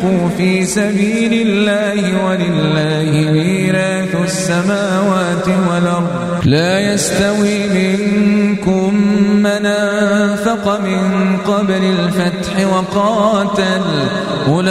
تنفقوا في سبيل الله ولله ميراث السماوات والأرض. لا يستوي منكم من أنفق من قبل الفتح وقاتل. أولئك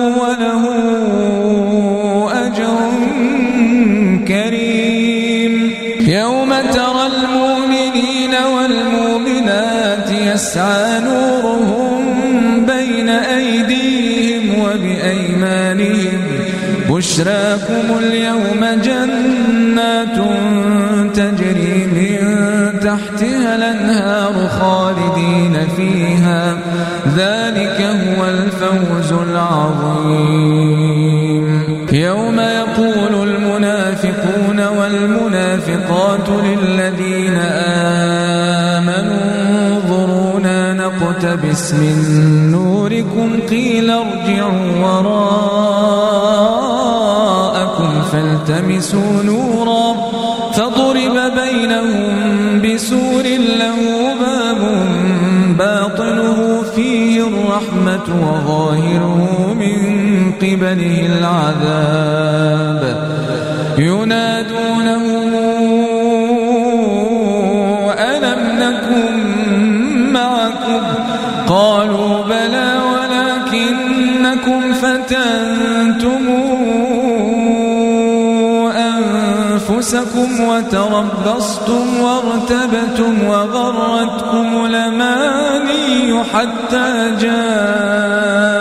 يسعى نورهم بين أيديهم وبأيمانهم. بشراكم اليوم جنات تجري من تحتها الأنهار خالدين فيها. ذلك هو الفوز العظيم. يوم يقول المنافقون والمنافقات للذين من نوركم قيل ارجعوا وراءكم فالتمسوا نورا فضرب بينهم بسور له باب باطنه فيه الرحمة وظاهره من قبله العذاب. ينادونه أنفسكم وتربصتم وارتبتم وغرتكم الأماني حتى جاء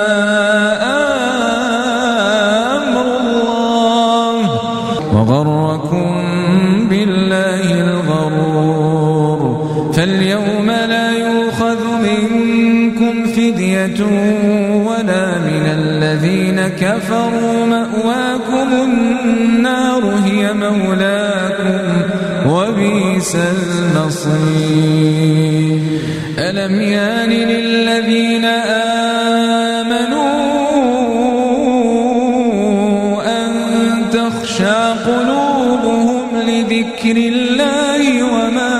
منكم فدية ولا من الذين كفروا مأواكم النار هي مولاكم وبئس المصير. ألم يان للذين آمنوا أن تخشى قلوبهم لذكر الله وما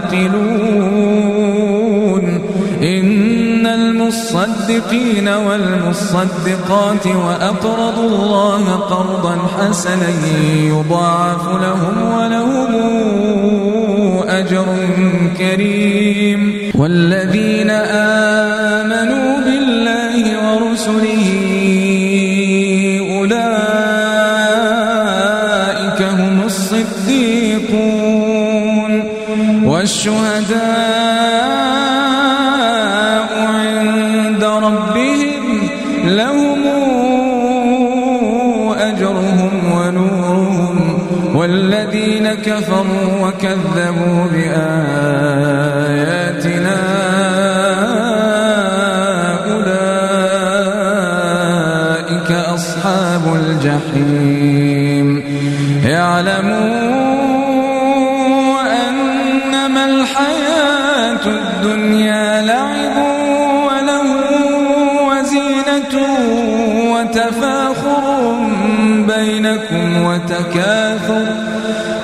تعقلون إن المصدقين والمصدقات وأقرضوا الله قرضا حسنا يضاعف لهم ولهم أجر كريم. والذين كفروا وكذبوا بآياتنا أولئك أصحاب الجحيم. يعلموا أنما الحياة الدنيا لعب وله وزينة وتفاخر بينكم وتكاثر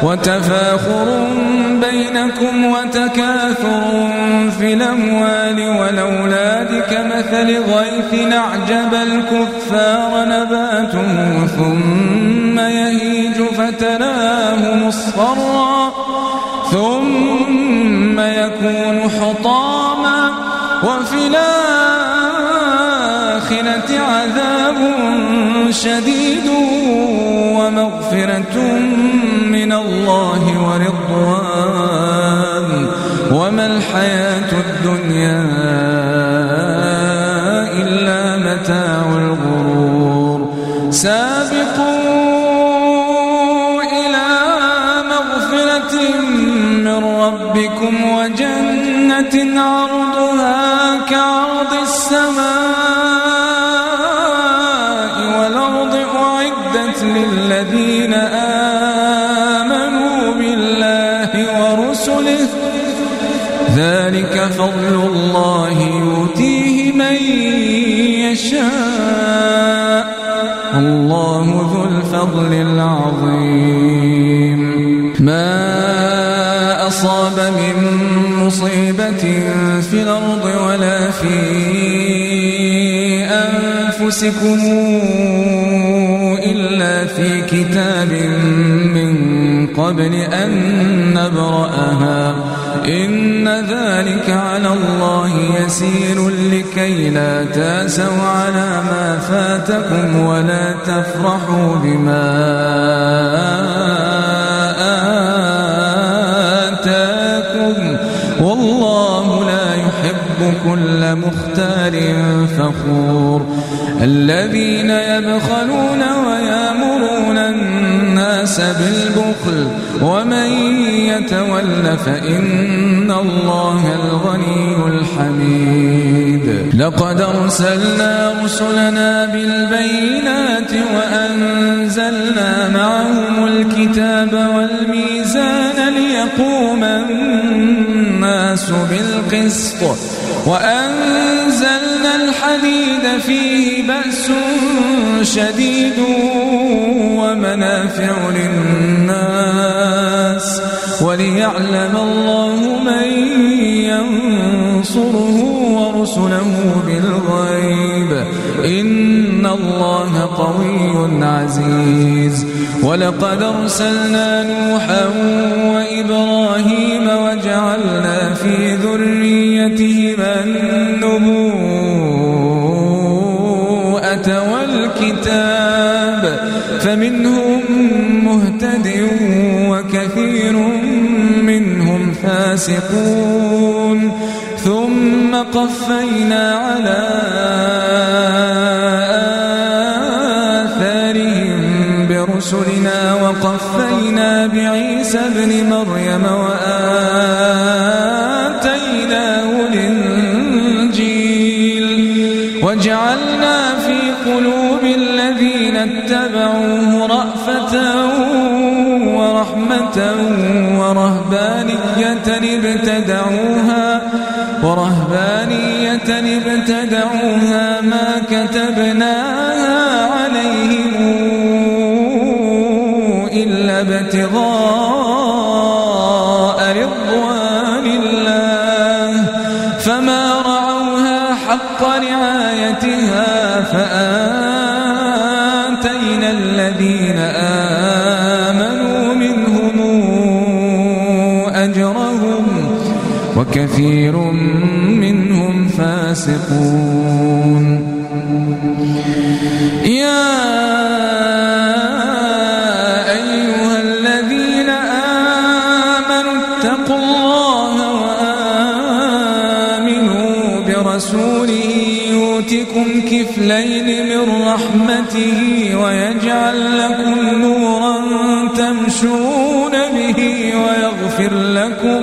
وتفاخر بينكم وتكاثر في الأموال والأولاد كمثل غيث أعجب الكفار نباته ثم يهيج فتراه مصفرا ثم يكون حطاما وفي الآخرة عذاب شديد ومغفرة من الله ورضوان. وما الحياة الدنيا إلا متاع الغرور. سابقوا إلى مغفرة من ربكم وجنة عرضها كعرض السماء والأرض أعدت للذين فضل الله يؤتيه من يشاء. الله ذو الفضل العظيم. ما أصاب من مصيبة في الأرض ولا في أنفسكم إلا في كتاب من قبل أن نبرأها. إن ذلك على الله يسير لكي لا تأسوا على ما فاتكم ولا تفرحوا بما آتاكم. والله لا يحب كل مختار فخور. الذين يبخلون ويامرون الناس بالبخل ومن يتول فإن الله الغني الحميد. لقد أرسلنا رسلنا بالبينات وأنزلنا معهم الكتاب والميزان ليقوم الناس بالقسط وأنزلنا الحديد فيه بأس شديد ومنافع للناس وليعلم الله من ينصره ورسله بالغيب. إن الله قوي عزيز. ولقد أرسلنا نوحا وإبراهيم وجعلنا في ذريتهما فمنهم مهتد وكثير منهم فاسقون. ثم قفينا على رسلنا وقفينا بعيسى ابن مريم وآتيناه ورهبانية ابتدعوها ورهبانية ابتدعوها ما كتبناها عليهم ابتغاء رضوان الله. فما رعوها حق رعايتها فآتينا الذين آمنوا وكثير منهم فاسقون. يؤتكم كفلين من رحمته ويجعل لكم نورا تمشون به ويغفر لكم